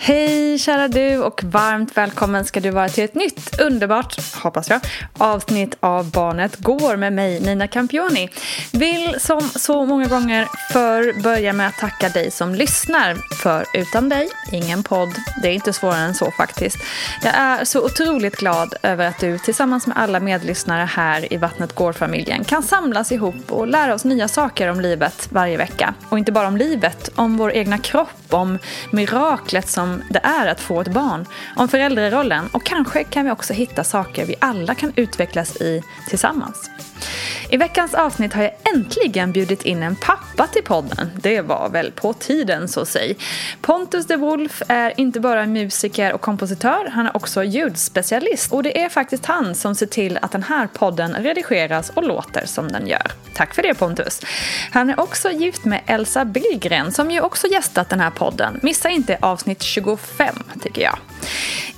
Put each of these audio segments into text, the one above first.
Hej kära du och varmt välkommen ska du vara till ett nytt underbart, hoppas jag, avsnitt av Barnet Går med mig Nina Campioni. Vill som så många gånger för börja med att tacka dig som lyssnar. För utan dig, ingen podd. Det är inte svårare än så faktiskt. Jag är så otroligt glad över att du tillsammans med alla medlyssnare här i Vattnet Går-familjen kan samlas ihop och lära oss nya saker om livet varje vecka. Och inte bara om livet, om vår egna kropp, om miraklet som det är att få ett barn, om föräldrarollen och kanske kan vi också hitta saker vi alla kan utvecklas i tillsammans. I veckans avsnitt har jag äntligen bjudit in en pappa till podden. Det var väl på tiden så säg. Pontus de Wolf är inte bara musiker och kompositör, han är också ljudspecialist. Och det är faktiskt han som ser till att den här podden redigeras och låter som den gör. Tack för det Pontus. Han är också gift med Elsa Billgren som ju också gästat den här podden. Missa inte avsnitt 25 tycker jag.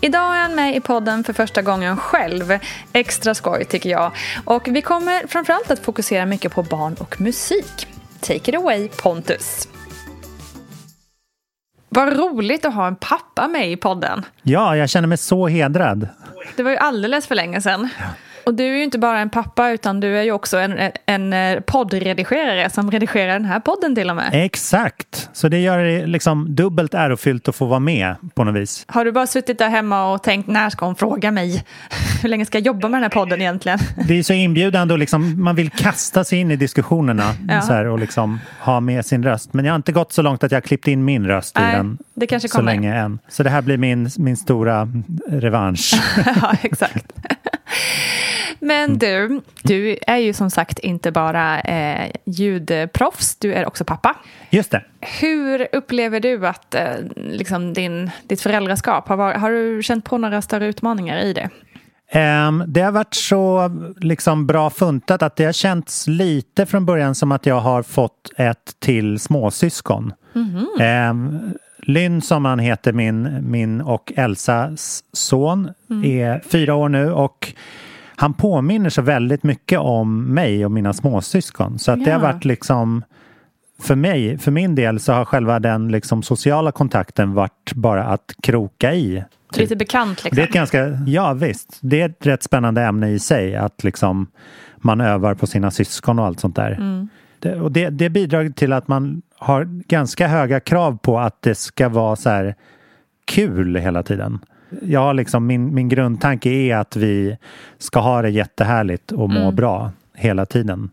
Idag är han med i podden för första gången själv. Extra skoj tycker jag. Och vi kommer framförallt att fokusera mycket på barn och musik. Take it away Pontus. Vad roligt att ha en pappa med i podden. Ja, jag känner mig så hedrad. Det var ju alldeles för länge sedan. Ja. Och du är ju inte bara en pappa utan du är ju också en, en eh, poddredigerare som redigerar den här podden till och med. Exakt, så det gör det liksom dubbelt ärofyllt att få vara med på något vis. Har du bara suttit där hemma och tänkt när ska hon fråga mig? Hur länge ska jag jobba med den här podden egentligen? Det är så inbjudande och liksom, man vill kasta sig in i diskussionerna ja. så här, och liksom ha med sin röst. Men jag har inte gått så långt att jag klippt in min röst Nej, i den det kanske så länge än. Så det här blir min, min stora revansch. ja, exakt. Men du, du är ju som sagt inte bara eh, ljudproffs, du är också pappa. Just det. Hur upplever du att eh, liksom din, ditt föräldraskap, har, har du känt på några större utmaningar i det? Um, det har varit så liksom, bra funtat att det har känts lite från början som att jag har fått ett till småsyskon. Mm -hmm. um, Lynn som han heter, min, min och Elsas son, mm. är fyra år nu och han påminner så väldigt mycket om mig och mina småsyskon. Så att ja. det har varit liksom för mig, för min del så har själva den liksom sociala kontakten varit bara att kroka i. Lite bekant liksom. Det är ett ganska, ja visst, det är ett rätt spännande ämne i sig att liksom man övar på sina syskon och allt sånt där. Mm. Det, och det, det bidrar till att man har ganska höga krav på att det ska vara så här kul hela tiden. Ja, liksom min, min grundtanke är att vi ska ha det jättehärligt och må Mm. bra hela tiden.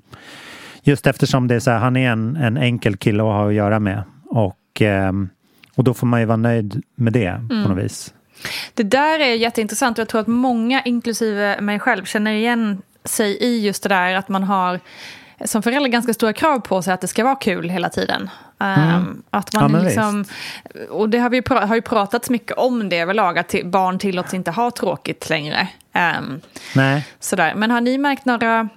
Just eftersom det är så här, han är en, en enkel kille att ha att göra med. Och, ehm, och då får man ju vara nöjd med det Mm. på något vis. Det där är jätteintressant och jag tror att många, inklusive mig själv, känner igen sig i just det där att man har som förälder ganska stora krav på sig att det ska vara kul hela tiden. Um, att man Mm. Ja, liksom, och det har, vi, har ju pratats mycket om det överlag, att barn tillåts inte ha tråkigt längre. Um, Nej. sådär. Men har ni märkt några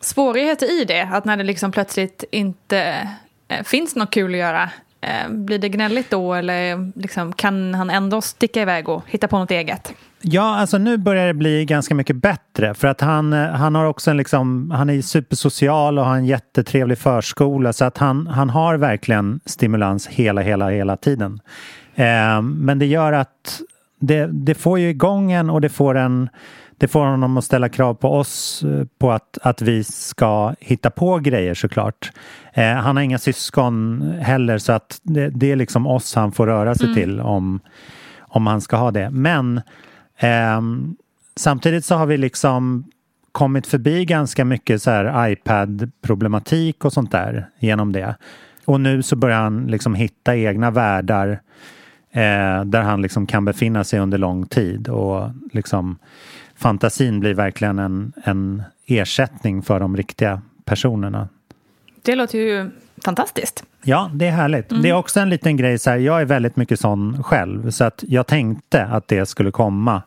svårigheter i det? Att när det liksom plötsligt inte eh, finns något kul att göra, Eh, blir det gnälligt då eller liksom, kan han ändå sticka iväg och hitta på något eget? Ja, alltså nu börjar det bli ganska mycket bättre för att han, eh, han har också en liksom, han är supersocial och har en jättetrevlig förskola så att han, han har verkligen stimulans hela, hela, hela tiden. Eh, men det gör att det, det får ju igång en och det får en det får honom att ställa krav på oss eh, på att, att vi ska hitta på grejer såklart. Eh, han har inga syskon heller så att det, det är liksom oss han får röra sig till om, om han ska ha det. Men ehm, samtidigt så har vi liksom kommit förbi ganska mycket så här iPad-problematik och sånt där genom det. Och nu så börjar han liksom hitta egna världar eh, där han liksom kan befinna sig under lång tid och liksom fantasin blir verkligen en, en ersättning för de riktiga personerna. Det låter ju fantastiskt. Ja, det är härligt. Det är också en liten grej så här, jag är väldigt mycket sån själv så att jag tänkte att det skulle komma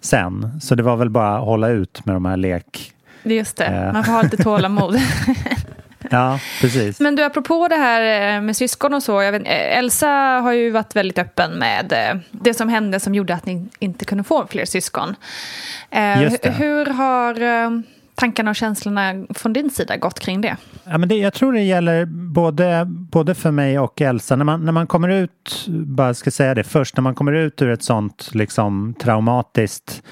sen. Så det var väl bara att hålla ut med de här lek... Just det, Eh. man får ha lite tålamod. Ja, precis. Men du, apropå det här eh, med syskon och så. Jag vet, eh, Elsa har ju varit väldigt öppen med eh, det som hände som gjorde att ni inte kunde få fler syskon. Just det. Hur har tankarna och känslorna från din sida gått kring det? Ja, men det, jag tror det gäller både, både för mig och Elsa. När man, när man kommer ut, bara ska säga det först, när man kommer ut ur ett sånt liksom traumatiskt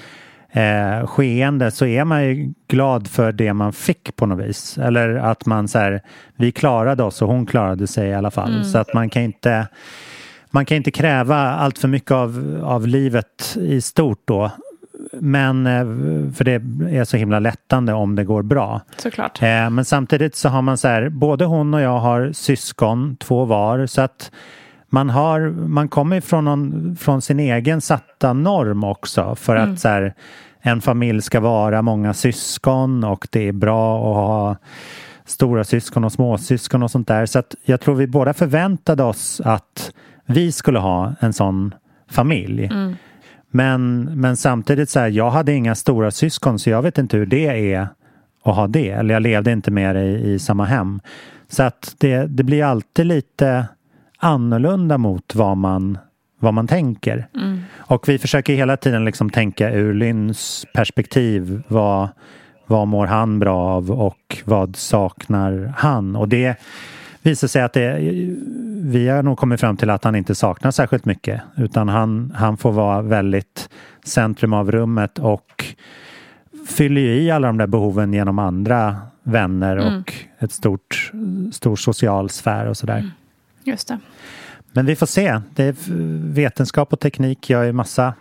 eh, skeende så är man ju glad för det man fick på något vis. Eller att man så här, vi klarade oss och hon klarade sig i alla fall. Så att man kan inte man kan inte kräva allt för mycket av, av livet i stort då. Men eh, för det är så himla lättande om det går bra. Såklart. Eh, Men samtidigt så har man så här, både hon och jag har syskon, två var, så att man, har, man kommer från, någon, från sin egen satta norm också för att så här, en familj ska vara många syskon och det är bra att ha stora syskon och småsyskon och sånt där. Så att jag tror vi båda förväntade oss att vi skulle ha en sån familj. Men, men samtidigt så här, jag hade inga stora syskon så jag vet inte hur det är att ha det. Eller jag levde inte med det i, i samma hem. Så att det, det blir alltid lite annorlunda mot vad man, vad man tänker. Och vi försöker hela tiden liksom tänka ur Lynns perspektiv. Vad, vad mår han bra av och vad saknar han? Och det visar sig att det, vi har nog kommit fram till att han inte saknar särskilt mycket. Utan han, han får vara väldigt centrum av rummet och fyller ju i alla de där behoven genom andra vänner och ett stort, stor social sfär och sådär. Just det. Men vi får se. Det är vetenskap och teknik gör ju massa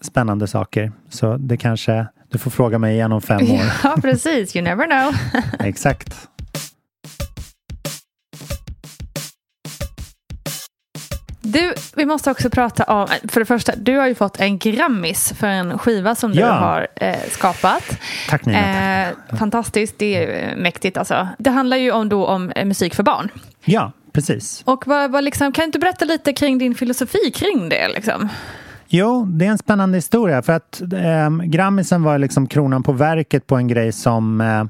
spännande saker. Så det kanske, du får fråga mig igen om fem år. Ja, precis. You never know. Exakt. Du, vi måste också prata om, för det första, du har ju fått en Grammis för en skiva som du Ja. har eh, skapat. Tack Nina. Eh, fantastiskt, det är eh, mäktigt alltså. Det handlar ju om, då om eh, musik för barn. Ja, precis. Och vad, vad liksom, kan du inte berätta lite kring din filosofi kring det? Liksom? Jo, det är en spännande historia för att eh, Grammisen var liksom kronan på verket på en grej som eh,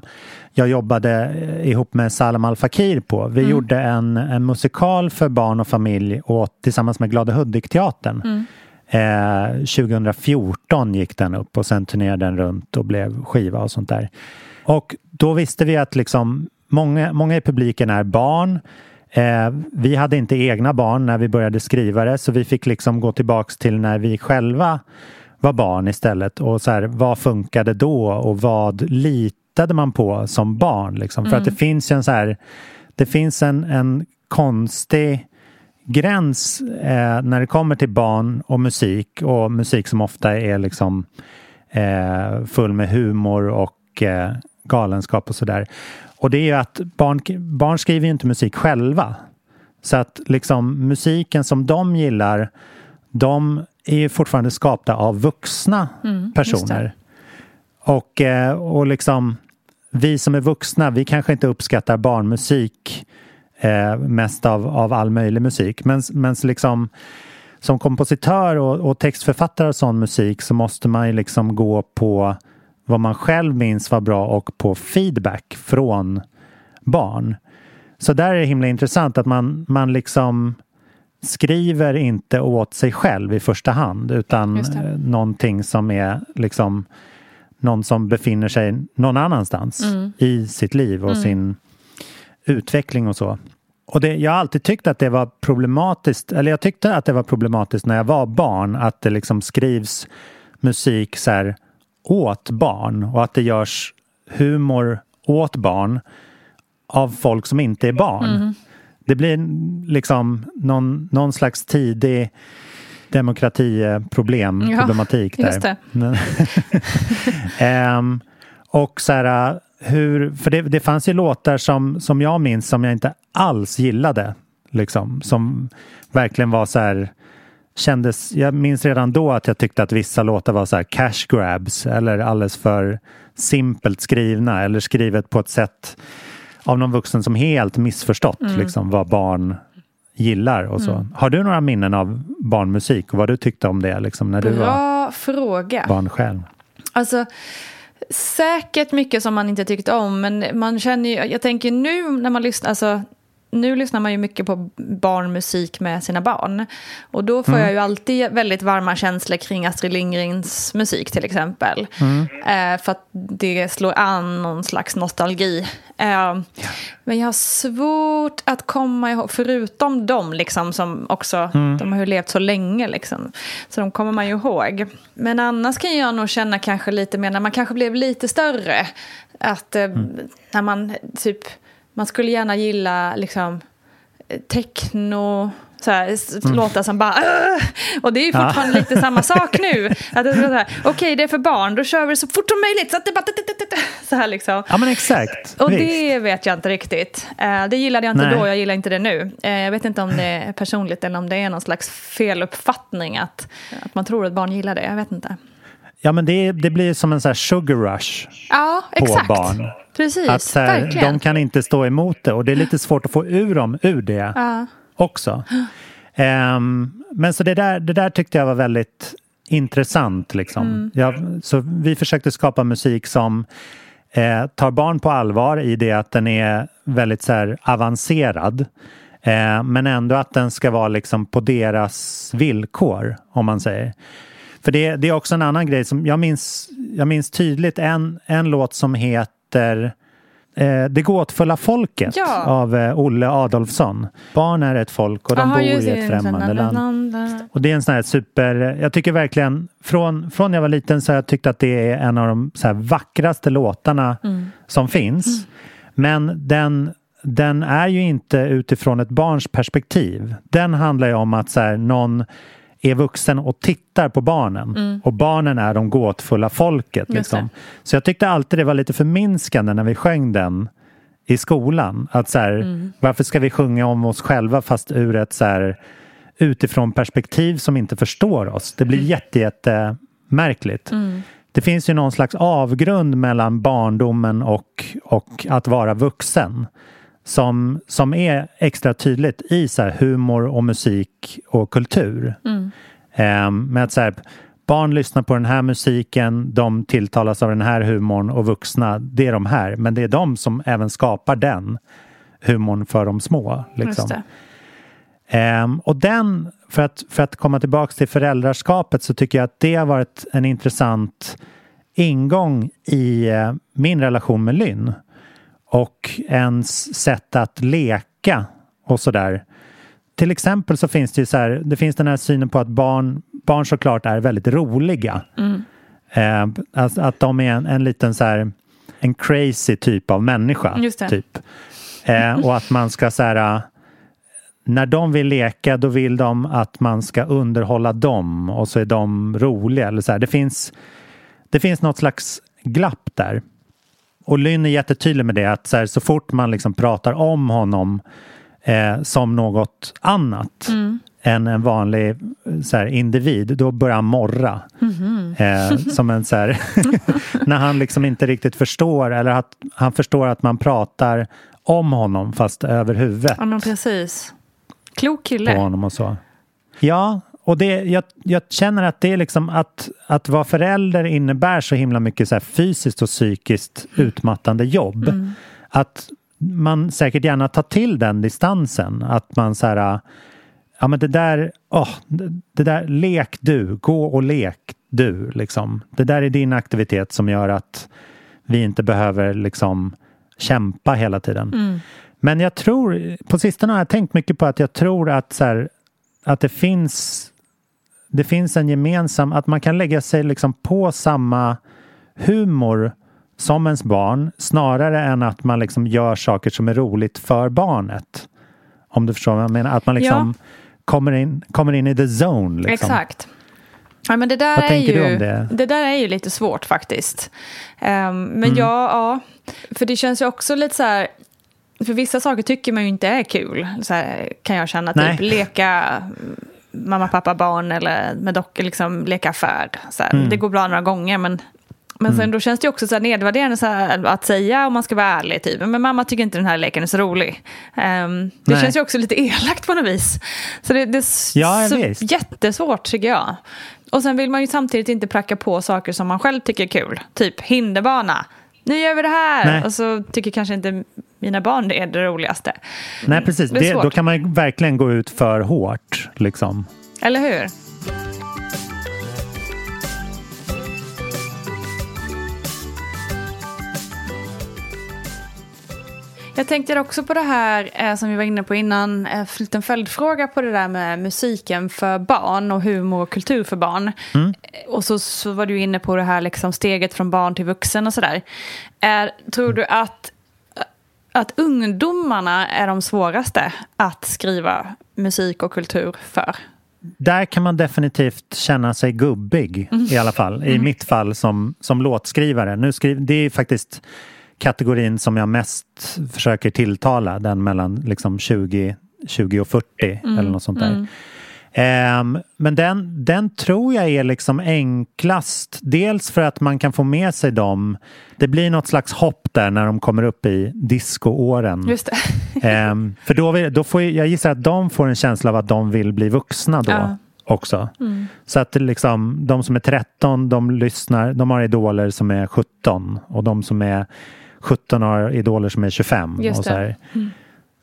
jag jobbade eh, ihop med Salam Al Fakir på. Vi gjorde en, en musikal för barn och familj och tillsammans med Glada Hudik-teatern. Eh, 2014 gick den upp och sen turnerade den runt och blev skiva och sånt där. Och då visste vi att liksom många, många i publiken är barn Eh, vi hade inte egna barn när vi började skriva det så vi fick liksom gå tillbaks till när vi själva var barn istället och så här, vad funkade då och vad litade man på som barn? Liksom? För att det finns ju en så här, det finns en, en konstig gräns eh, när det kommer till barn och musik och musik som ofta är liksom eh, full med humor och eh, galenskap och sådär. Och det är ju att barn, barn skriver ju inte musik själva. Så att liksom musiken som de gillar, de är ju fortfarande skapta av vuxna personer. Och, eh, och liksom vi som är vuxna, vi kanske inte uppskattar barnmusik eh, mest av, av all möjlig musik. Men, men liksom som kompositör och, och textförfattare av sån musik så måste man ju liksom gå på vad man själv minns var bra och på feedback från barn. Så där är det himla intressant att man, man liksom skriver inte åt sig själv i första hand utan eh, någonting som är liksom någon som befinner sig någon annanstans Mm. i sitt liv och sin utveckling och så. Och det, jag har alltid tyckt att det var problematiskt, eller jag tyckte att det var problematiskt när jag var barn att det liksom skrivs musik så här åt barn och att det görs humor åt barn av folk som inte är barn. Det blir liksom någon, någon slags tidig demokratiproblem, Ja, problematik där. Ehm, och så här, hur, för det, det fanns ju låtar som, som jag minns som jag inte alls gillade. Liksom, som verkligen var så här kändes, jag minns redan då att jag tyckte att vissa låtar var så här cash grabs eller alldeles för simpelt skrivna eller skrivet på ett sätt av någon vuxen som helt missförstått Mm. liksom, vad barn gillar och så. Har du några minnen av barnmusik och vad du tyckte om det liksom, när du var Bra fråga. barn själv? Alltså, säkert mycket som man inte tyckte om, men man känner ju, jag tänker nu när man lyssnar, alltså nu lyssnar man ju mycket på barnmusik med sina barn. Och då får jag ju alltid väldigt varma känslor kring Astrid Lindgrens musik till exempel. Eh, för att det slår an någon slags nostalgi. Eh, Men jag har svårt att komma ihåg, förutom dem liksom som också, de har ju levt så länge liksom. Så de kommer man ju ihåg. Men annars kan jag nog känna kanske lite mer när man kanske blev lite större. Att eh, när man typ, man skulle gärna gilla liksom eh, techno, så här, s- låtar som bara "Åh!" Och det är ju fortfarande lite samma sak nu. Att det är så här, Okej, det är för barn, då kör vi så fort som möjligt. Så att det bara... Så här liksom. Ja men exakt. Och Visst. det vet jag inte riktigt. Eh, det gillade jag inte Nej. då, jag gillar inte det nu. Eh, jag vet inte om det är personligt eller om det är någon slags feluppfattning att, att man tror att barn gillar det. Jag vet inte. Ja men det, det blir som en så sugar rush Ja, på exakt. barn. Precis, Att så här, verkligen. de kan inte stå emot det och det är lite svårt att få ur dem ur det Ja. också. Ehm, men så det där, det där tyckte jag var väldigt intressant. Liksom. Mm. Jag, så vi försökte skapa musik som eh, tar barn på allvar i det att den är väldigt så här, avancerad. Eh, men ändå att den ska vara liksom på deras villkor, om man säger. För det, det är också en annan grej som jag minns, jag minns tydligt en, en låt som heter eh, Det gåtfulla folket Ja. av eh, Olle Adolfsson. Barn är ett folk och de Aha, bor i ett främmande land. Och det är en sån här super, jag tycker verkligen från, från jag var liten så har jag tyckt att det är en av de så vackraste låtarna som finns. Men den, den är ju inte utifrån ett barns perspektiv. Den handlar ju om att så här, någon är vuxen och tittar på barnen. Och barnen är de gåtfulla folket. Liksom. Så jag tyckte alltid det var lite förminskande när vi sjöng den i skolan. Att så här, Varför ska vi sjunga om oss själva fast ur ett så här, utifrån perspektiv som inte förstår oss. Det blir jätte, jätte märkligt. Det finns ju någon slags avgrund mellan barndomen och, och att vara vuxen. Som, som är extra tydligt i så humor och musik och kultur. Ehm, med att så här, barn lyssnar på den här musiken, de tilltalas av den här humorn och vuxna, det är de här. Men det är de som även skapar den humorn för de små. Liksom. Ehm, och den, för att, för att komma tillbaks till föräldraskapet så tycker jag att det har varit en intressant ingång i eh, min relation med Lynn. Och ens sätt att leka och sådär. Till exempel så finns det ju så här, det finns den här synen på att barn, barn såklart är väldigt roliga. Mm. Eh, alltså att de är en, en liten så här, en crazy typ av människa. Typ. Eh, och att man ska så här, eh, när de vill leka då vill de att man ska underhålla dem och så är de roliga. Eller så här. Det, finns, det finns något slags glapp där. Och Lynn är jättetydlig med det att så, här, så fort man liksom pratar om honom eh, som något annat än en vanlig så här, individ, då börjar han morra. Eh, som en så här, när han liksom inte riktigt förstår eller att han förstår att man pratar om honom fast över huvudet Ja, men precis. Klok på kille. honom och så. Ja, och det, jag, jag känner att det är liksom att, att vara förälder innebär så himla mycket så fysiskt och psykiskt utmattande jobb. Att man säkert gärna tar till den distansen. Att man så här, ja men det där, åh, det, där, lek du, gå och lek du liksom. Det där är din aktivitet som gör att vi inte behöver liksom kämpa hela tiden. Men jag tror, på sistone har jag tänkt mycket på att jag tror att, så här, att det finns det finns en gemensam, att man kan lägga sig liksom på samma humor som ens barn snarare än att man liksom gör saker som är roligt för barnet. Om du förstår vad jag menar. Att man liksom kommer, in, kommer in i the zone. Liksom. Exakt. Ja, men det där Vad är tänker ju, du om det? där är ju lite svårt faktiskt. Ehm, men Mm. ja, ja, för det känns ju också lite så här, för vissa saker tycker man ju inte är kul, så här, kan jag känna. Nej. Typ leka mamma, pappa, barn eller med dockor, liksom leka affär. Så här. Mm. Det går bra några gånger, men men sen då känns det också så här nedvärderande så här, att säga om man ska vara ärlig. Typ. Men mamma tycker inte den här leken är så rolig. Ehm, det Nej. känns ju också lite elakt på något vis. Så det, det är Ja, ja, så visst. jättesvårt tycker jag. Och sen vill man ju samtidigt inte pracka på saker som man själv tycker är kul. Typ hinderbana. Nu gör vi det här! Nej. Och så tycker kanske inte mina barn är det roligaste. Nej, precis. Det då kan man ju verkligen gå ut för hårt. Liksom. Eller hur? Jag tänkte också på det här eh, som vi var inne på innan, eh, en liten följdfråga på det där med musiken för barn och humor och kultur för barn. Mm. Eh, Och så, så var du inne på det här liksom steget från barn till vuxen och sådär. Är- Tror du att, att ungdomarna är de svåraste att skriva musik och kultur för? Där kan man definitivt känna sig gubbig i alla fall. I mitt fall som, som låtskrivare. Nu skriv, det är faktiskt kategorin som jag mest försöker tilltala. Den mellan liksom 20, 20 och 40 eller något sånt där. Ehm, men den, den tror jag är liksom enklast. Dels för att man kan få med sig dem. Det blir något slags hopp där när de kommer upp i discoåren. Just. Ehm, för då, vill, då får jag, jag gissar att de får en känsla av att de vill bli vuxna då Ja. också. Så att liksom, de som är 13 de lyssnar, de har idoler som är 17 och de som är 17 har idoler som är 25. Just och så här.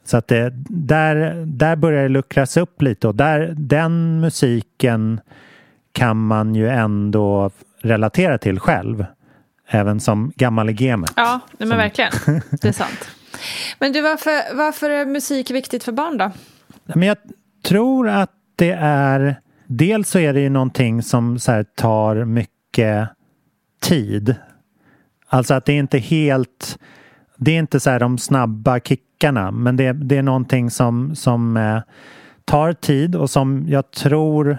Så att det, där, där börjar det luckras upp lite och där, den musiken kan man ju ändå relatera till själv. Även som gammal i gamet. Ja, men Som- verkligen. Det är sant. Men du, varför, varför är musik viktigt för barn då? Men jag tror att det är... Dels så är det ju någonting som så tar mycket tid. Alltså att det är inte helt... Det är inte så här de snabba kickarna men det, det är någonting som, som eh, tar tid och som jag tror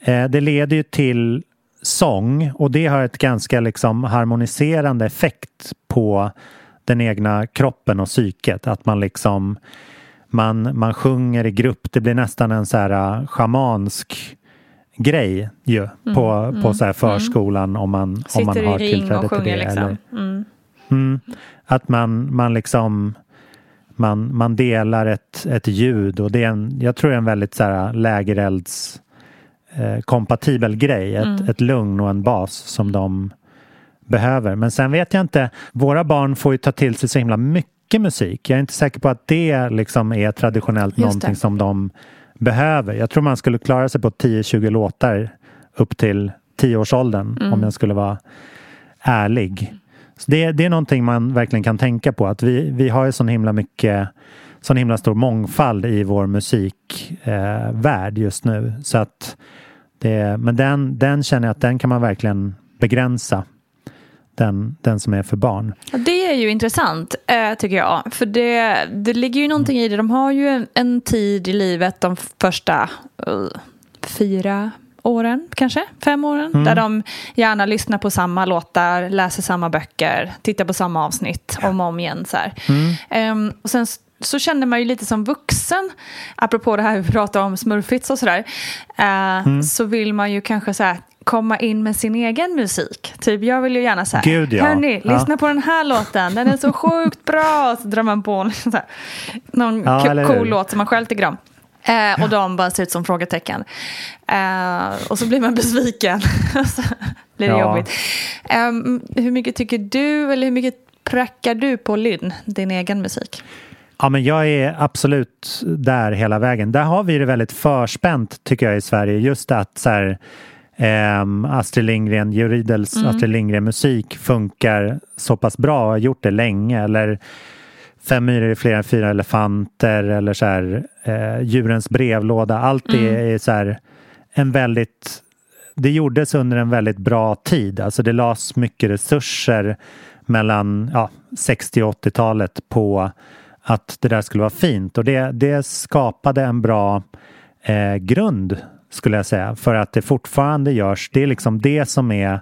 eh, det leder ju till sång och det har ett ganska liksom harmoniserande effekt på den egna kroppen och psyket. Att man liksom man, man sjunger i grupp. Det blir nästan en så här uh, schamansk grej ju på, på så här förskolan om man, om man har tillträde och till sjunger det. liksom. Eller, Mm. att man, man liksom man, man delar ett, ett ljud och det är en, jag tror det är en väldigt så här lägerelds eh, kompatibel grej. Ett, Mm. ett lugn och en bas som de behöver. Men sen vet jag inte, våra barn får ju ta till sig så himla mycket musik. Jag är inte säker på att det liksom är traditionellt Just någonting det. som de behöver. Jag tror man skulle klara sig på 10-20 låtar upp till 10-årsåldern Mm. om jag skulle vara ärlig. Så det, det är någonting man verkligen kan tänka på. Att vi, vi har ju så himla mycket sån himla stor mångfald i vår musikvärld eh, just nu. Så att det, men den, den känner jag att den kan man verkligen begränsa. Den, den som är för barn. Det är ju intressant eh, tycker jag. För det, det ligger ju någonting i det. De har ju en, en tid i livet de första uh, fyra åren, kanske fem åren. Mm. Där de gärna lyssnar på samma låtar, läser samma böcker, tittar på samma avsnitt om och om igen. Så mm. um, och sen så känner man ju lite som vuxen, apropå det här vi pratade om smurfits och sådär, uh, mm. så vill man ju kanske så här, komma in med sin egen musik. Typ jag vill ju gärna säga, Gud, ja. hörni, ja. lyssna på den här låten, den är så sjukt bra. Så drar man på så här, någon ja, cool låt som man själv tycker om. Eh, och de bara ser ut som frågetecken. Eh, och så blir man besviken. så blir det ja. jobbigt. Eh, hur mycket tycker du, eller hur mycket prackar du på Lynn, din egen musik? Ja, men jag är absolut där hela vägen. Där har vi det väldigt förspänt tycker jag i Sverige. Just att så här, eh, Astrid Lindgren, Juridels mm. Astrid Lindgren musik funkar så pass bra och har gjort det länge. Eller Fem myror är fler än fyra elefanter eller så här, eh, Djurens brevlåda. Allt det mm. är så här, en väldigt... Det gjordes under en väldigt bra tid. Alltså det lades mycket resurser mellan ja, 60 och 80-talet på att det där skulle vara fint och det, det skapade en bra eh, grund skulle jag säga för att det fortfarande görs. Det är liksom det som är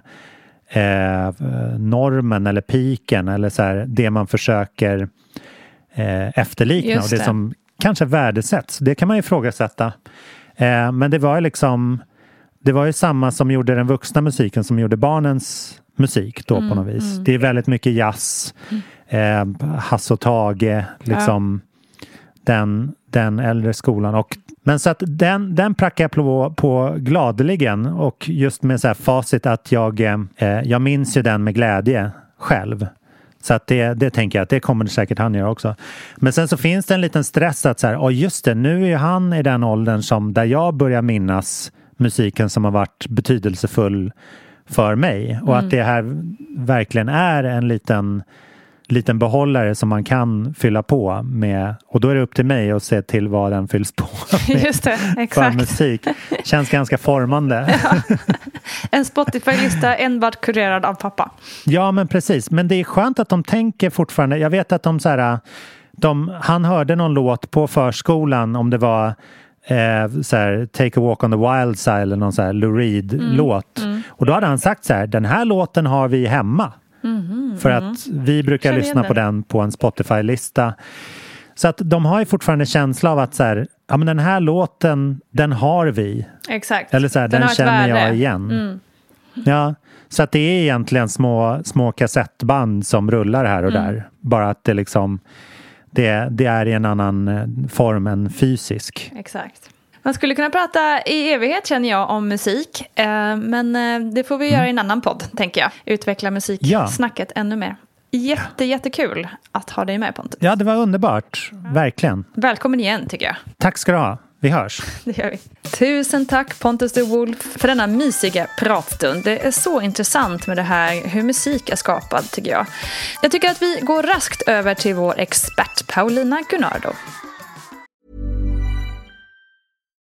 eh, normen eller piken eller så här, det man försöker eh, efterlikna Just och det, det som kanske värdesätts. Det kan man ifrågasätta. Eh, men det var liksom det var ju samma som gjorde den vuxna musiken som gjorde barnens musik då mm, på något vis. Mm. Det är väldigt mycket jazz, mm. eh, Hasse och Tage, liksom ja. den, den äldre skolan. Och, men så att den, den prackar jag på, på gladeligen och just med så här facit att jag, eh, jag minns ju den med glädje själv. Så att det, det tänker jag att det kommer säkert han göra också. Men sen så finns det en liten stress att så här, oh just det, nu är han i den åldern som där jag börjar minnas musiken som har varit betydelsefull för mig och mm. att det här verkligen är en liten liten behållare som man kan fylla på med och då är det upp till mig att se till vad den fylls på med Just det, exakt. för musik. Känns ganska formande. Ja. En Spotify-lista enbart kurerad av pappa. Ja men precis, men det är skönt att de tänker fortfarande. Jag vet att de så här, de, han hörde någon låt på förskolan om det var eh, så här, Take a walk on the wild side eller någon så här Lou Reed-låt. Mm, mm. Och då hade han sagt så här, den här låten har vi hemma. Mm, för att mm. vi brukar lyssna på den på en Spotify-lista. Så att de har ju fortfarande känsla av att så här, ja men den här låten, den har vi. Exakt. Eller så här, den, den känner jag igen. Mm. Ja, så att det är egentligen små, små kassettband som rullar här och mm. där. Bara att det liksom det, det är i en annan eh, form än fysisk. Exakt. Man skulle kunna prata i evighet känner jag om musik. Eh, men eh, det får vi göra i en annan podd, tänker jag. Utveckla musiksnacket ja. ännu mer. Jätte, jättekul att ha dig med Pontus. Ja, det var underbart. Verkligen. Välkommen igen, tycker jag. Tack ska du ha. Vi hörs. Det gör vi. Tusen tack Pontus de Wolf för denna mysiga pratstund. Det är så intressant med det här hur musik är skapad tycker jag. Jag tycker att vi går raskt över till vår expert Paulina Gunnardo.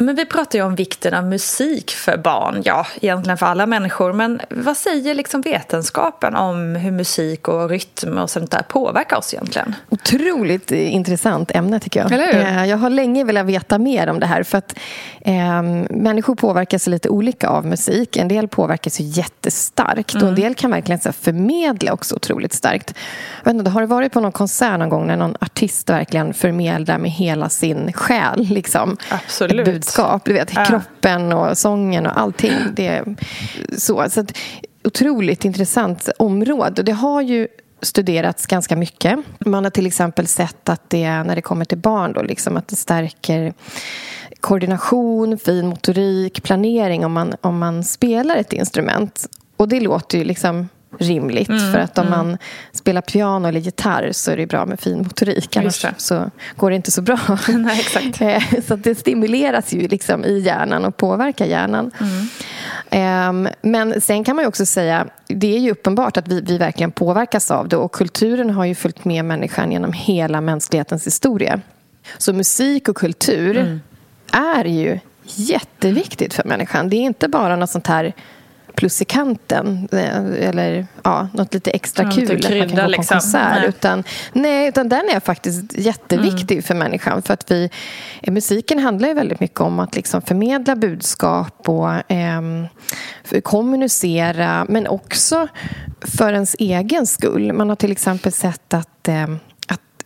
Men vi pratar ju om vikten av musik för barn, ja, egentligen för alla människor. Men vad säger liksom vetenskapen om hur musik och rytm och sånt där påverkar oss egentligen? Otroligt intressant ämne tycker jag. Eller hur? Eh, Jag har länge velat veta mer om det här för att eh, människor påverkas lite olika av musik. En del påverkas ju jättestarkt och en del kan verkligen så här, förmedla också otroligt starkt. Jag vet inte, har du varit på någon konsert någon gång när någon artist verkligen förmedlar med hela sin själ liksom, Absolut. Ett budskap? Du vet, Ja. kroppen och sången och allting. Det är så. så att, otroligt intressant område. Och det har ju studerats ganska mycket. Man har till exempel sett att det, när det kommer till barn, då, liksom, att det stärker koordination, fin motorik, planering om man, om man spelar ett instrument. Och det låter ju liksom rimligt. Mm, för att om man spelar piano eller gitarr så är det bra med fin motorik. Annars så går det inte så bra. Nej, exakt. Eh, så det stimuleras ju liksom i hjärnan och påverkar hjärnan. Ehm, Men sen kan man också säga, det är ju uppenbart att vi, vi verkligen påverkas av det och kulturen har ju följt med människan genom hela mänsklighetens historia. Så musik och kultur är ju jätteviktigt för människan. Det är inte bara något sånt här plus i kanten eh, eller ja, något lite extra Ja, kul lite att man krydda, kan gå på liksom. en konsert. Nej. Utan, nej, utan den är faktiskt jätteviktig för människan. För att vi, eh, musiken handlar ju väldigt mycket om att liksom förmedla budskap och för- kommunicera, men också för ens egen skull. Man har till exempel sett att ehm,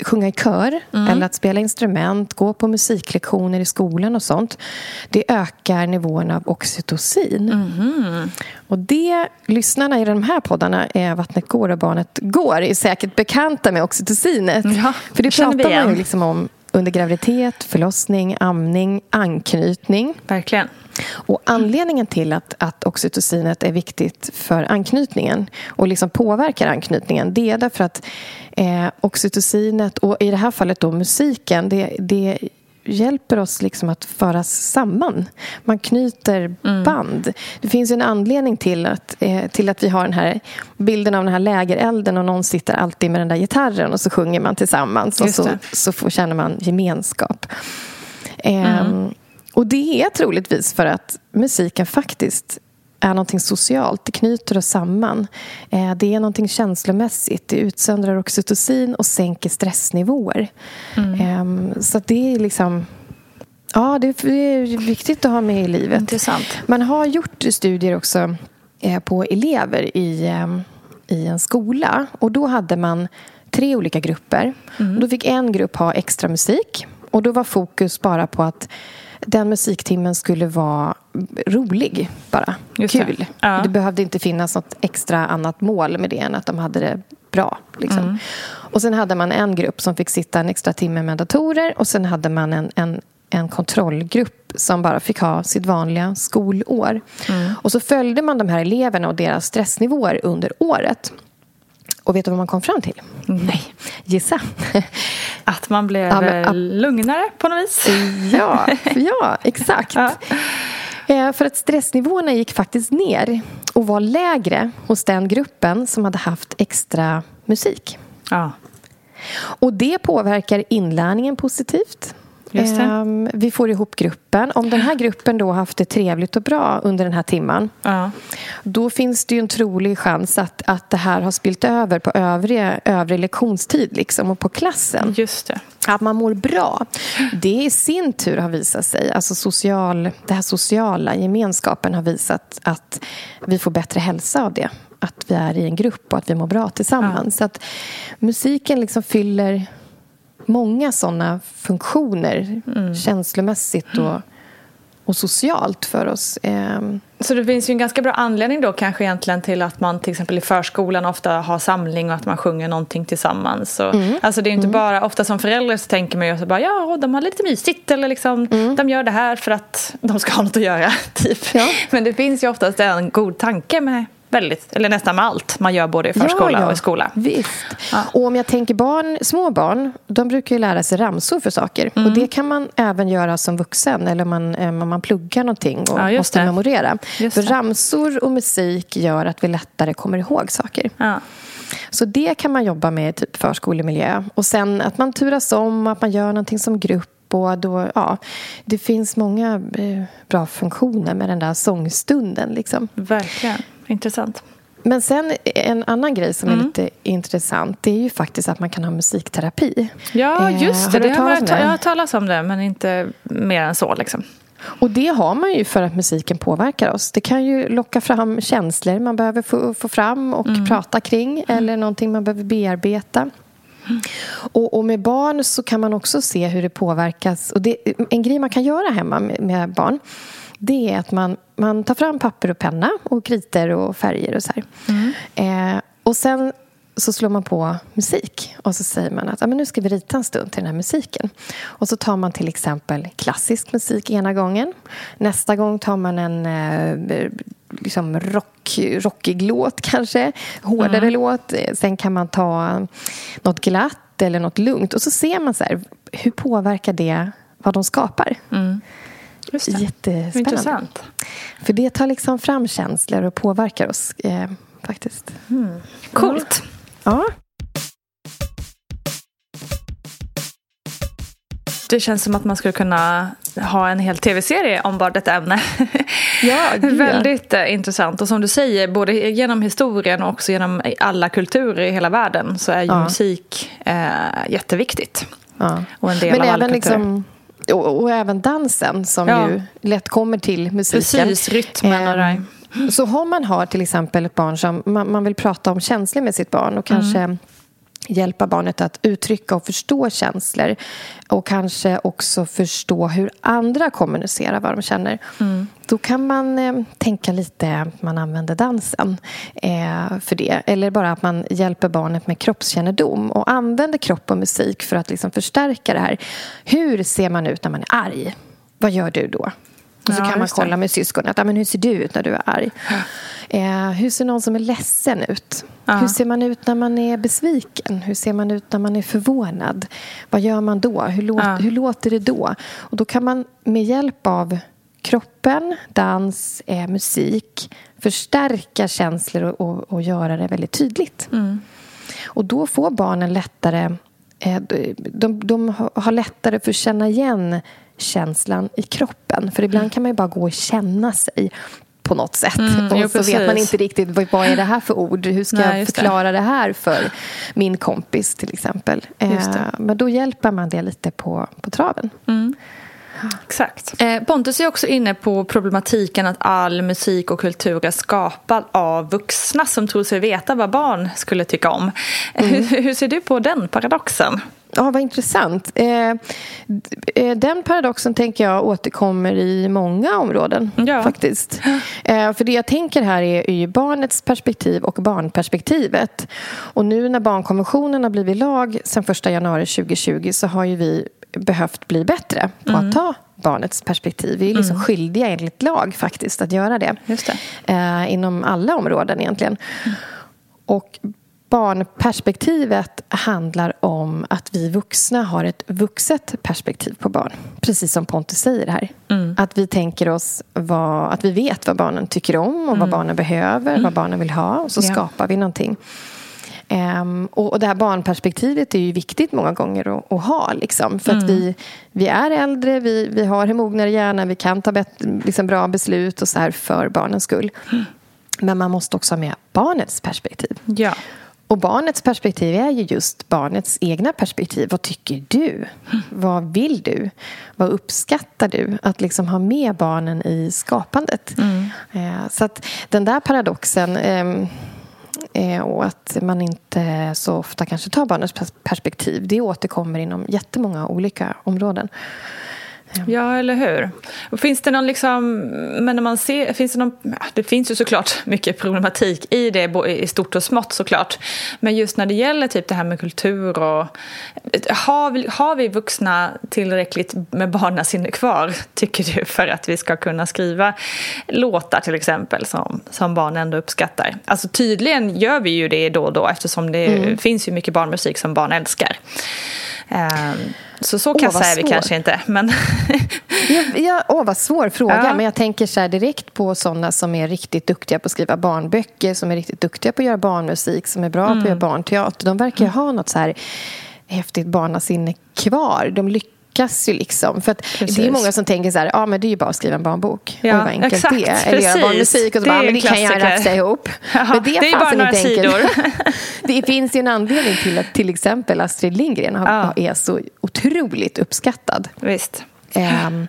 att sjunga i kör eller att spela instrument, gå på musiklektioner i skolan och sånt. Det ökar nivån av oxytocin. Och det, lyssnarna i de här poddarna, är Vattnet går och barnet går, är säkert bekanta med oxytocinet. Ja, För det pratar man ju liksom om under graviditet, förlossning, amning, anknytning. Verkligen. Och anledningen till att, att oxytocinet är viktigt för anknytningen och liksom påverkar anknytningen det är därför att eh, oxytocinet och i det här fallet då musiken det, det hjälper oss liksom att föras samman. Man knyter band. Det finns en anledning till att, eh, till att vi har den här bilden av den här lägerelden och någon sitter alltid med den där gitarren och så sjunger man tillsammans och så, så får, känner man gemenskap. Ehm, och det är troligtvis för att musiken faktiskt är någonting socialt. Det knyter oss samman. Eh, det är någonting känslomässigt. Det utsöndrar oxytocin och sänker stressnivåer. Ehm, så det är liksom... Ja, det är- viktigt att ha med i livet. Intressant. Man har gjort studier också eh, på elever i, eh, i en skola. Och Då hade man tre olika grupper. Och då fick en grupp ha extra musik. Och Då var fokus bara på att den musiktimmen skulle vara rolig, bara. Just det. Kul. Ja. Det behövde inte finnas något extra annat mål med det än att de hade det bra. Liksom. Och Sen hade man en grupp som fick sitta en extra timme med datorer och sen hade man en, en, en kontrollgrupp som bara fick ha sitt vanliga skolår. Och så följde man de här eleverna och deras stressnivåer under året. Och vet du vad man kom fram till? Nej. Gissa. Att man blev Ja, men att- lugnare på något vis. Ja, ja exakt. Ja. Eh, För att stressnivåerna gick faktiskt ner och var lägre hos den gruppen som hade haft extra musik. Ja. Och det påverkar inlärningen positivt. Ehm, Vi får ihop gruppen. Om den här gruppen då haft det trevligt och bra under den här timman Ja. då finns det ju en trolig chans att, att det här har spilt över på övriga, övrig lektionstid liksom, och på klassen. Just det. Att man mår bra. Det i sin tur har visat sig, alltså social, det här sociala gemenskapen har visat att vi får bättre hälsa av det. Att vi är i en grupp och att vi mår bra tillsammans. Så att musiken liksom fyller många sådana funktioner känslomässigt och, och socialt för oss. Ehm, Så det finns ju en ganska bra anledning då kanske egentligen till att man till exempel i förskolan ofta har samling och att man sjunger någonting tillsammans. Och, Mm. Alltså det är inte bara, ofta som förälder så tänker man ju så bara ja, de har lite mysigt eller liksom de gör det här för att de ska ha något att göra. Typ. Ja. Men det finns ju oftast en god tanke med väldigt, eller nästan med allt man gör både i förskola och i skola. Visst. Ja. Och om jag tänker barn, små barn, de brukar ju lära sig ramsor för saker. Mm. Och det kan man även göra som vuxen eller om man, eh, om man pluggar någonting och Ja, måste det. memorera. Just för det. ramsor och musik gör att vi lättare kommer ihåg saker. Ja. Så det kan man jobba med i typ förskolemiljö. Och sen att man turas om, att man gör någonting som grupp. Och då, ja, det finns många eh, bra funktioner med den där sångstunden. Liksom. Verkligen. Intressant. Men sen en annan grej som Mm. är lite intressant det är ju faktiskt att man kan ha musikterapi. Ja, Eh, just har det. du det hört har jag, ta- det? jag har talat om det, men inte mer än så. Liksom. Och det har man ju för att musiken påverkar oss. Det kan ju locka fram känslor man behöver få, få fram och Mm. prata kring eller någonting man behöver bearbeta. Och, och med barn så kan man också se hur det påverkas. Och det, en grej man kan göra hemma med, med barn det är att man, man tar fram papper och penna och kriter och färger och så här. Eh, och sen så slår man på musik och så säger man att men nu ska vi rita en stund till den här musiken. Och så tar man till exempel klassisk musik ena gången. Nästa gång tar man en eh, liksom rock, rockig låt kanske, hårdare låt. Eh, Sen kan man ta något glatt eller något lugnt. Och så ser man så här, hur påverkar det vad de skapar. Just det. Jättespännande. Intressant. För det tar liksom fram känslor och påverkar oss eh, faktiskt. Coolt. Ja. Det känns som att man skulle kunna ha en hel tv-serie om bara detta ämne. Ja. Väldigt eh, intressant. Och som du säger, både genom historien och också genom alla kulturer i hela världen så är ju Ja. musik eh, jätteviktigt. Ja. Och en del Men av även, kulturer. liksom, och, och även dansen som Ja. ju lätt kommer till musiken. Precis, rytmen och det där. Eh, Så om man har till exempel ett barn som man, man vill prata om känslor med sitt barn och kanske Mm. Hjälpa barnet att uttrycka och förstå känslor och kanske också förstå hur andra kommunicerar vad de känner. Mm. Då kan man eh, tänka lite att man använder dansen eh, för det. Eller bara att man hjälper barnet med kroppskännedom och använder kropp och musik för att liksom förstärka det här. Hur ser man ut när man är arg? Vad gör du då? Och så Ja, kan man kolla med syskonet. att, Ja, men hur ser du ut när du är arg? Eh, hur ser någon som är ledsen ut? Ja. Hur ser man ut när man är besviken? Hur ser man ut när man är förvånad? Vad gör man då? Hur, låt, Ja. hur låter det då? Och då kan man med hjälp av kroppen, dans, eh, musik förstärka känslor och, och, och göra det väldigt tydligt. Mm. Och då får barnen lättare eh, de, de, de har lättare för att känna igen känslan i kroppen. För ibland kan man ju bara gå och känna sig på något sätt. Mm, och jo, så vet man precis. inte riktigt vad, är det här för ord. Hur ska Nej, jag just det. förklara det. här för min kompis till exempel. Eh, men då hjälper man det lite på, på traven. Exakt. Eh, Pontus är också inne på problematiken att all musik och kultur är skapad av vuxna som tror sig veta vad barn skulle tycka om. Mm. Hur, hur ser du på den paradoxen? Ja, vad intressant. Eh, eh, den paradoxen tänker jag återkommer i många områden. Ja. faktiskt. Eh, för det jag tänker här är, ju barnets perspektiv och barnperspektivet. Och nu när barnkonventionen har blivit lag sen 1 januari 2020 så har ju vi behövt bli bättre på att ta barnets perspektiv. Vi är liksom skyldiga enligt lag faktiskt att göra det. Det. Eh, inom alla områden egentligen. Och barnperspektivet handlar om att vi vuxna har ett vuxet perspektiv på barn. Precis som Pontus säger här. Mm. Att vi tänker oss vad, att vi vet vad barnen tycker om och mm. vad barnen behöver, mm. vad barnen vill ha. Och så ja. skapar vi någonting. Um, och, och det här barnperspektivet är ju viktigt många gånger att, att ha. Liksom, för att mm. vi, vi är äldre, vi, vi har en mognare hjärna, vi kan ta bet, liksom bra beslut och så här för barnens skull. Mm. Men man måste också ha med barnets perspektiv. Ja. Och barnets perspektiv är ju just barnets egna perspektiv. Vad tycker du? Mm. Vad vill du? Vad uppskattar du? Att liksom ha med barnen i skapandet. Mm. Eh, så att den där paradoxen eh, Eh, och att man inte så ofta kanske tar barnets perspektiv. Det återkommer inom jättemånga olika områden. Ja, eller hur? Finns det någon liksom, men när man ser, finns det någon, det finns ju såklart mycket problematik i det i stort och smått såklart. Men just när det gäller typ det här med kultur och har vi, har vi vuxna tillräckligt med barnasinne kvar, tycker du, för att vi ska kunna skriva låtar till exempel som, som barn ändå uppskattar? Alltså tydligen gör vi ju det då och då eftersom det mm. finns ju mycket barnmusik som barn älskar. Um, så så kassa är vi kanske inte. Men ja, ja, åh, vad svår fråga. Ja. Men jag tänker så direkt på sådana som är riktigt duktiga på att skriva barnböcker, som är riktigt duktiga på att göra barnmusik, som är bra mm. på att göra barnteater. De verkar ju ha något så här häftigt barnasinne kvar. De lyckas lyckas ju liksom. För det är många som tänker så här, ja men det är ju bara att skriva en barnbok. Ja, vad enkelt exakt, det är. Eller göra barnmusik och så det bara, men det kan jag rafsa ihop. Ja, men det, det är bara några sidor. det finns ju en anledning till att till exempel Astrid Lindgren ja. är så otroligt uppskattad. Visst. Um,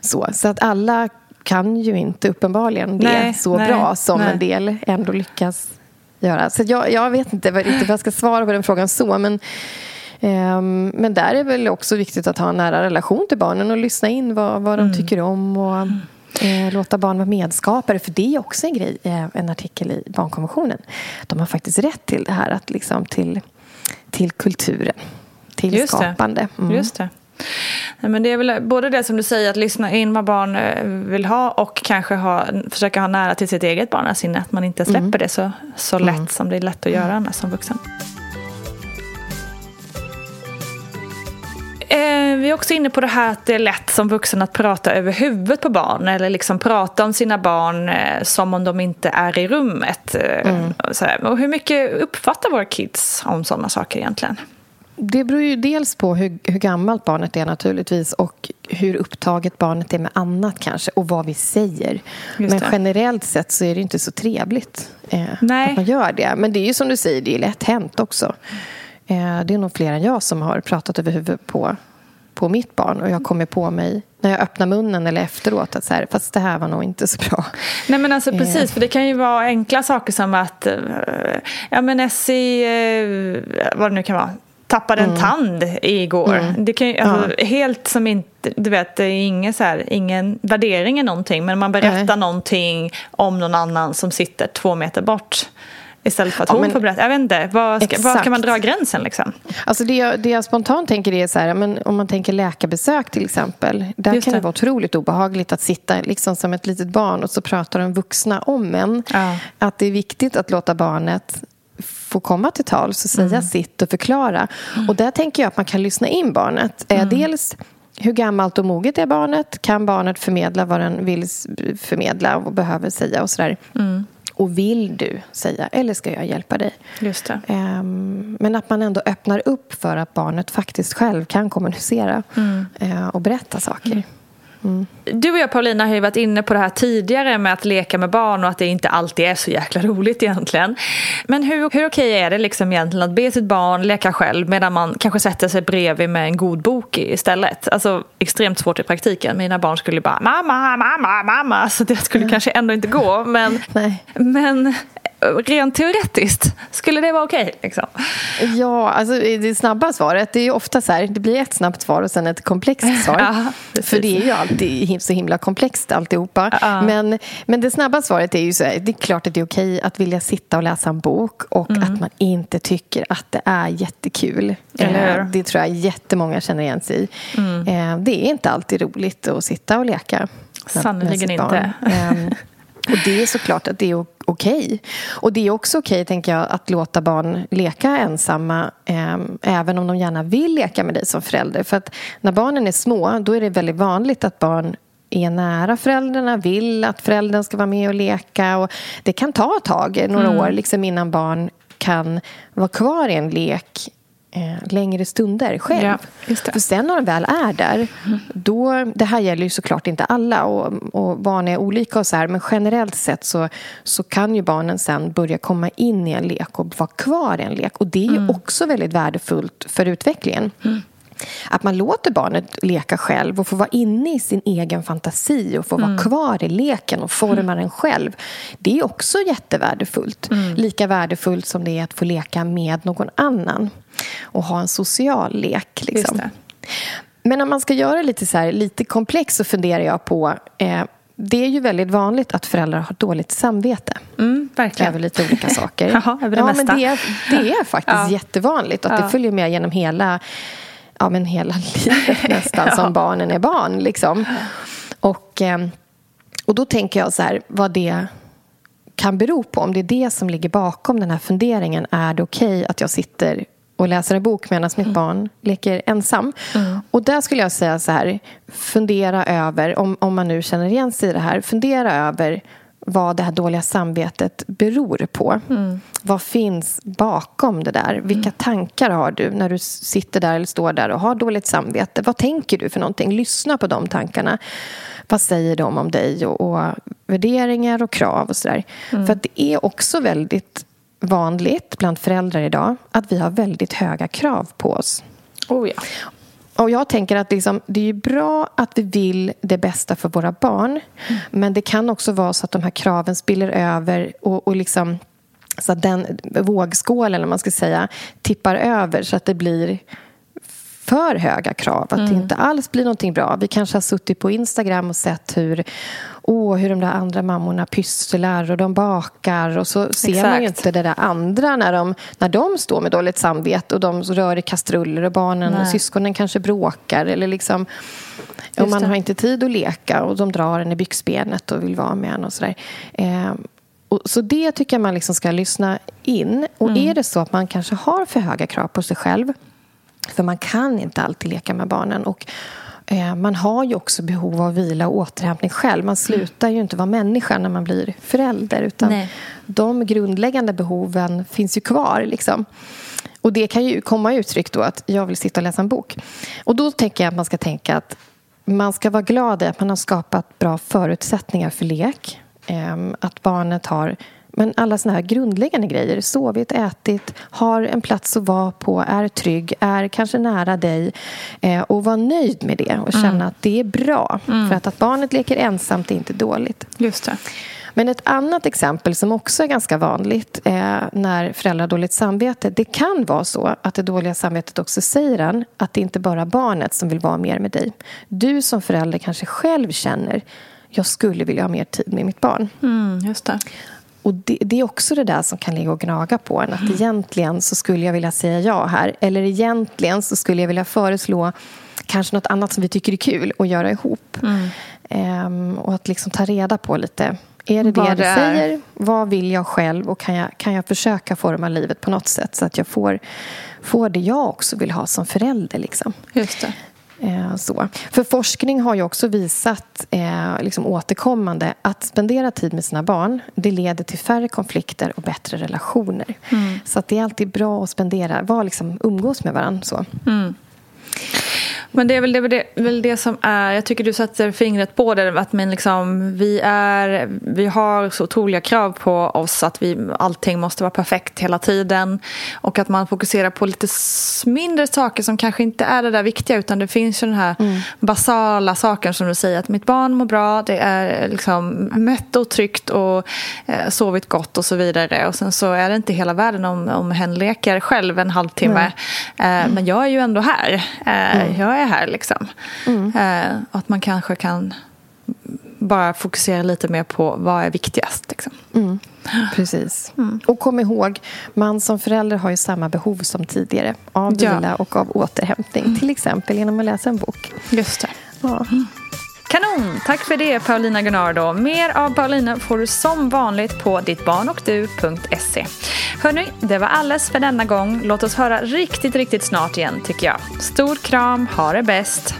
så, så att alla kan ju inte uppenbarligen det nej, så nej, bra som nej. en del ändå lyckas göra. Så jag, jag vet inte riktigt vad jag ska svara på den frågan så. Men men där är väl också viktigt att ha en nära relation till barnen och lyssna in vad, vad de mm. tycker om och eh, låta barn vara medskapare. För det är också en grej, eh, en artikel i barnkonventionen. De har faktiskt rätt till det här, att liksom till, till kulturen, till Just skapande. Mm. Just det. Men det är väl både det som du säger, att lyssna in vad barn eh, vill ha och kanske ha, försöka ha nära till sitt eget barnasinne. Att man inte släpper mm. det så, så lätt mm. som det är lätt att göra annars som vuxen. Vi är också inne på det här att det är lätt som vuxen att prata över huvudet på barn eller liksom prata om sina barn eh, som om de inte är i rummet. Eh, mm. Och hur mycket uppfattar våra kids om sådana saker egentligen? Det beror ju dels på hur, hur, gammalt barnet är naturligtvis och hur upptaget barnet är med annat kanske och vad vi säger. Men generellt sett så är det inte så trevligt eh, att man gör det. Men det är ju som du säger, det är lätt hänt också. Eh, det är nog fler än jag som har pratat över huvudet på, på mitt barn och jag kommer på mig när jag öppnar munnen eller efteråt att så här, fast det här var nog inte så bra. Nej men alltså precis, eh. för det kan ju vara enkla saker som att eh, ja men Essie, vad det nu kan vara, tappade en mm. tand igår. Mm. Det kan ju, alltså, ja. Helt som inte, du vet, det är ingen, så här, ingen värdering i någonting men man berättar Nej. någonting om någon annan som sitter två meter bort. Istället för att ja, hon men, får berätta. Jag vet inte, var, ska, var kan man dra gränsen liksom? Alltså det, jag, det jag spontant tänker är så här, men om man tänker läkarbesök till exempel. Där Just kan det. det vara otroligt obehagligt att sitta liksom som ett litet barn och så pratar de vuxna om en. Ja. Att det är viktigt att låta barnet få komma till tals och säga mm. sitt och förklara. Mm. Och där tänker jag att man kan lyssna in barnet. Eh, mm. Dels hur gammalt och moget är barnet? Kan barnet förmedla vad den vill förmedla och behöver säga och sådär? Mm. Och vill du säga, eller ska jag hjälpa dig? Just det. Um, men att man ändå öppnar upp för att barnet faktiskt själv kan kommunicera mm. uh, och berätta saker. Mm. Mm. Du och jag Paulina har ju varit inne på det här tidigare med att leka med barn och att det inte alltid är så jäkla roligt egentligen. Men hur, hur okej är det liksom egentligen att be sitt barn leka själv medan man kanske sätter sig bredvid med en god bok istället? Alltså extremt svårt i praktiken. Mina barn skulle bara mamma, mamma, mamma. Så det skulle mm. kanske ändå inte gå. Men, men rent teoretiskt, skulle det vara okej? Okay, liksom? Ja, alltså det snabba svaret, det är ofta så här, det blir ett snabbt svar och sen ett komplext svar. Ja, för det är ju alltid så himla komplext alltihopa. Ja. Men, men det snabba svaret är ju så här, det är klart att det är okej att vilja sitta och läsa en bok och mm. att man inte tycker att det är jättekul. Eh, det tror jag jättemånga känner igen sig i. Mm. Eh, det är inte alltid roligt att sitta och leka. Sannerligen inte. Och det är såklart att det är okej. Och det är också okej, tänker jag, att låta barn leka ensamma eh, även om de gärna vill leka med dig som förälder. För att när barnen är små, då är det väldigt vanligt att barn är nära föräldrarna, vill att föräldern ska vara med och leka. Och det kan ta ett tag, några Mm. år, liksom innan barn kan vara kvar i en lek längre stunder själv. Ja. För sen när de väl är där, då, det här gäller ju såklart inte alla och, och barn är olika och så här, men generellt sett så, så kan ju barnen sen börja komma in i en lek och vara kvar i en lek. Och det är ju också väldigt värdefullt för utvecklingen. Att man låter barnet leka själv och få vara inne i sin egen fantasi och få vara kvar i leken och forma den själv. Det är också jättevärdefullt. Lika värdefullt som det är att få leka med någon annan och ha en social lek. Liksom. Men om man ska göra det lite, så här, lite komplext så funderar jag på eh, det är ju väldigt vanligt att föräldrar har dåligt samvete Mm, verkligen. över lite olika saker. Jaha, över det ja, mesta. Men det, är, det är faktiskt Ja. jättevanligt att Ja. det följer med genom hela, ja, men hela livet nästan Ja. som barnen är barn. Liksom. Och, eh, och då tänker jag så här, vad det kan bero på. Om det är det som ligger bakom den här funderingen. Är det okej att jag sitter och läser en bok medan Mm. mitt barn leker ensam? Och där skulle jag säga så här, fundera över, om, om man nu känner igen sig i det här, fundera över vad det här dåliga samvetet beror på. Vad finns bakom det där? Vilka tankar har du när du sitter där eller står där och har dåligt samvete? Vad tänker du för någonting? Lyssna på de tankarna. Vad säger de om dig och, och värderingar och krav och sådär? För att det är också väldigt vanligt bland föräldrar idag att vi har väldigt höga krav på oss. Oh, ja. Och jag tänker att liksom, det är ju bra att vi vill det bästa för våra barn. Men det kan också vara så att de här kraven spiller över och, och liksom, så att den vågskålen, eller man ska säga, tippar över så att det blir för höga krav. Att det inte alls blir någonting bra. Vi kanske har suttit på Instagram och sett hur, åh, hur de där andra mammorna pysslar och de bakar och så ser man ju Exakt. inte det där andra när de, när de står med dåligt samvete och de rör i kastruller och barnen och Nej. syskonen kanske bråkar eller liksom och man det. har inte tid att leka och de drar en i byxbenet och vill vara med en och sådär. Eh, och, så det tycker jag man liksom ska lyssna in. Och är det så att man kanske har för höga krav på sig själv för man kan inte alltid leka med barnen. Och eh, Man har ju också behov av vila och återhämtning själv. Man slutar ju inte vara människa när man blir förälder. Utan Nej. De grundläggande behoven finns ju kvar. Liksom. Och Det kan ju komma uttryck då att jag vill sitta och läsa en bok. Och Då tänker jag att man ska tänka att man ska vara glad i att man har skapat bra förutsättningar för lek. Ehm, Att barnet har men alla såna här grundläggande grejer, sovit, ätit, har en plats att vara på, är trygg, är kanske nära dig eh, och vara nöjd med det och känna att det är bra. För att, att barnet leker ensamt är inte dåligt. Just det. Men ett annat exempel som också är ganska vanligt eh, när föräldrar har dåligt samvete det kan vara så att det dåliga samvetet också säger en att det inte bara är barnet som vill vara mer med dig. Du som förälder kanske själv känner jag skulle vilja ha mer tid med mitt barn. Mm, just det. Och det, det är också det där som kan ligga och gnaga på en. Att egentligen så skulle jag vilja säga ja här. Eller egentligen så skulle jag vilja föreslå kanske något annat som vi tycker är kul att göra ihop. Ehm, och att liksom ta reda på lite. Är det det Vad du det är. säger? Vad vill jag själv? Och kan jag, kan jag försöka forma livet på något sätt så att jag får, får det jag också vill ha som förälder? Liksom. Just det. Eh, Så. För forskning har ju också visat eh, liksom återkommande att spendera tid med sina barn det leder till färre konflikter och bättre relationer. Så att det är alltid bra att spendera, vara liksom, umgås med varandra. Så. Men det är väl det, det, väl det som är, jag tycker du sätter fingret på det, att men liksom, vi, är, vi har så otroliga krav på oss att vi, allting måste vara perfekt hela tiden. Och att man fokuserar på lite mindre saker som kanske inte är det där viktiga utan det finns ju den här basala saken som du säger att mitt barn mår bra, det är liksom mätt och tryggt och eh, sovit gott och så vidare. Och sen så är det inte hela världen om, om hen leker själv en halvtimme. Eh, men jag är ju ändå här. Eh, Jag är här liksom. Eh, och att man kanske kan bara fokusera lite mer på vad är viktigast. Liksom. Precis. Och kom ihåg, man som förälder har ju samma behov som tidigare av Ja. vila och av återhämtning. Till exempel genom att läsa en bok. Just det. Ja. Kanon! Tack för det Paulina Gunnardo. Mer av Paulina får du som vanligt på dittbarnochdu.se. Hörni, det var alles för denna gång. Låt oss höra riktigt, riktigt snart igen tycker jag. Stor kram, ha det bäst!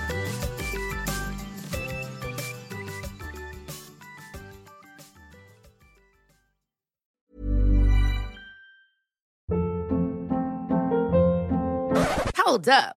Hold up.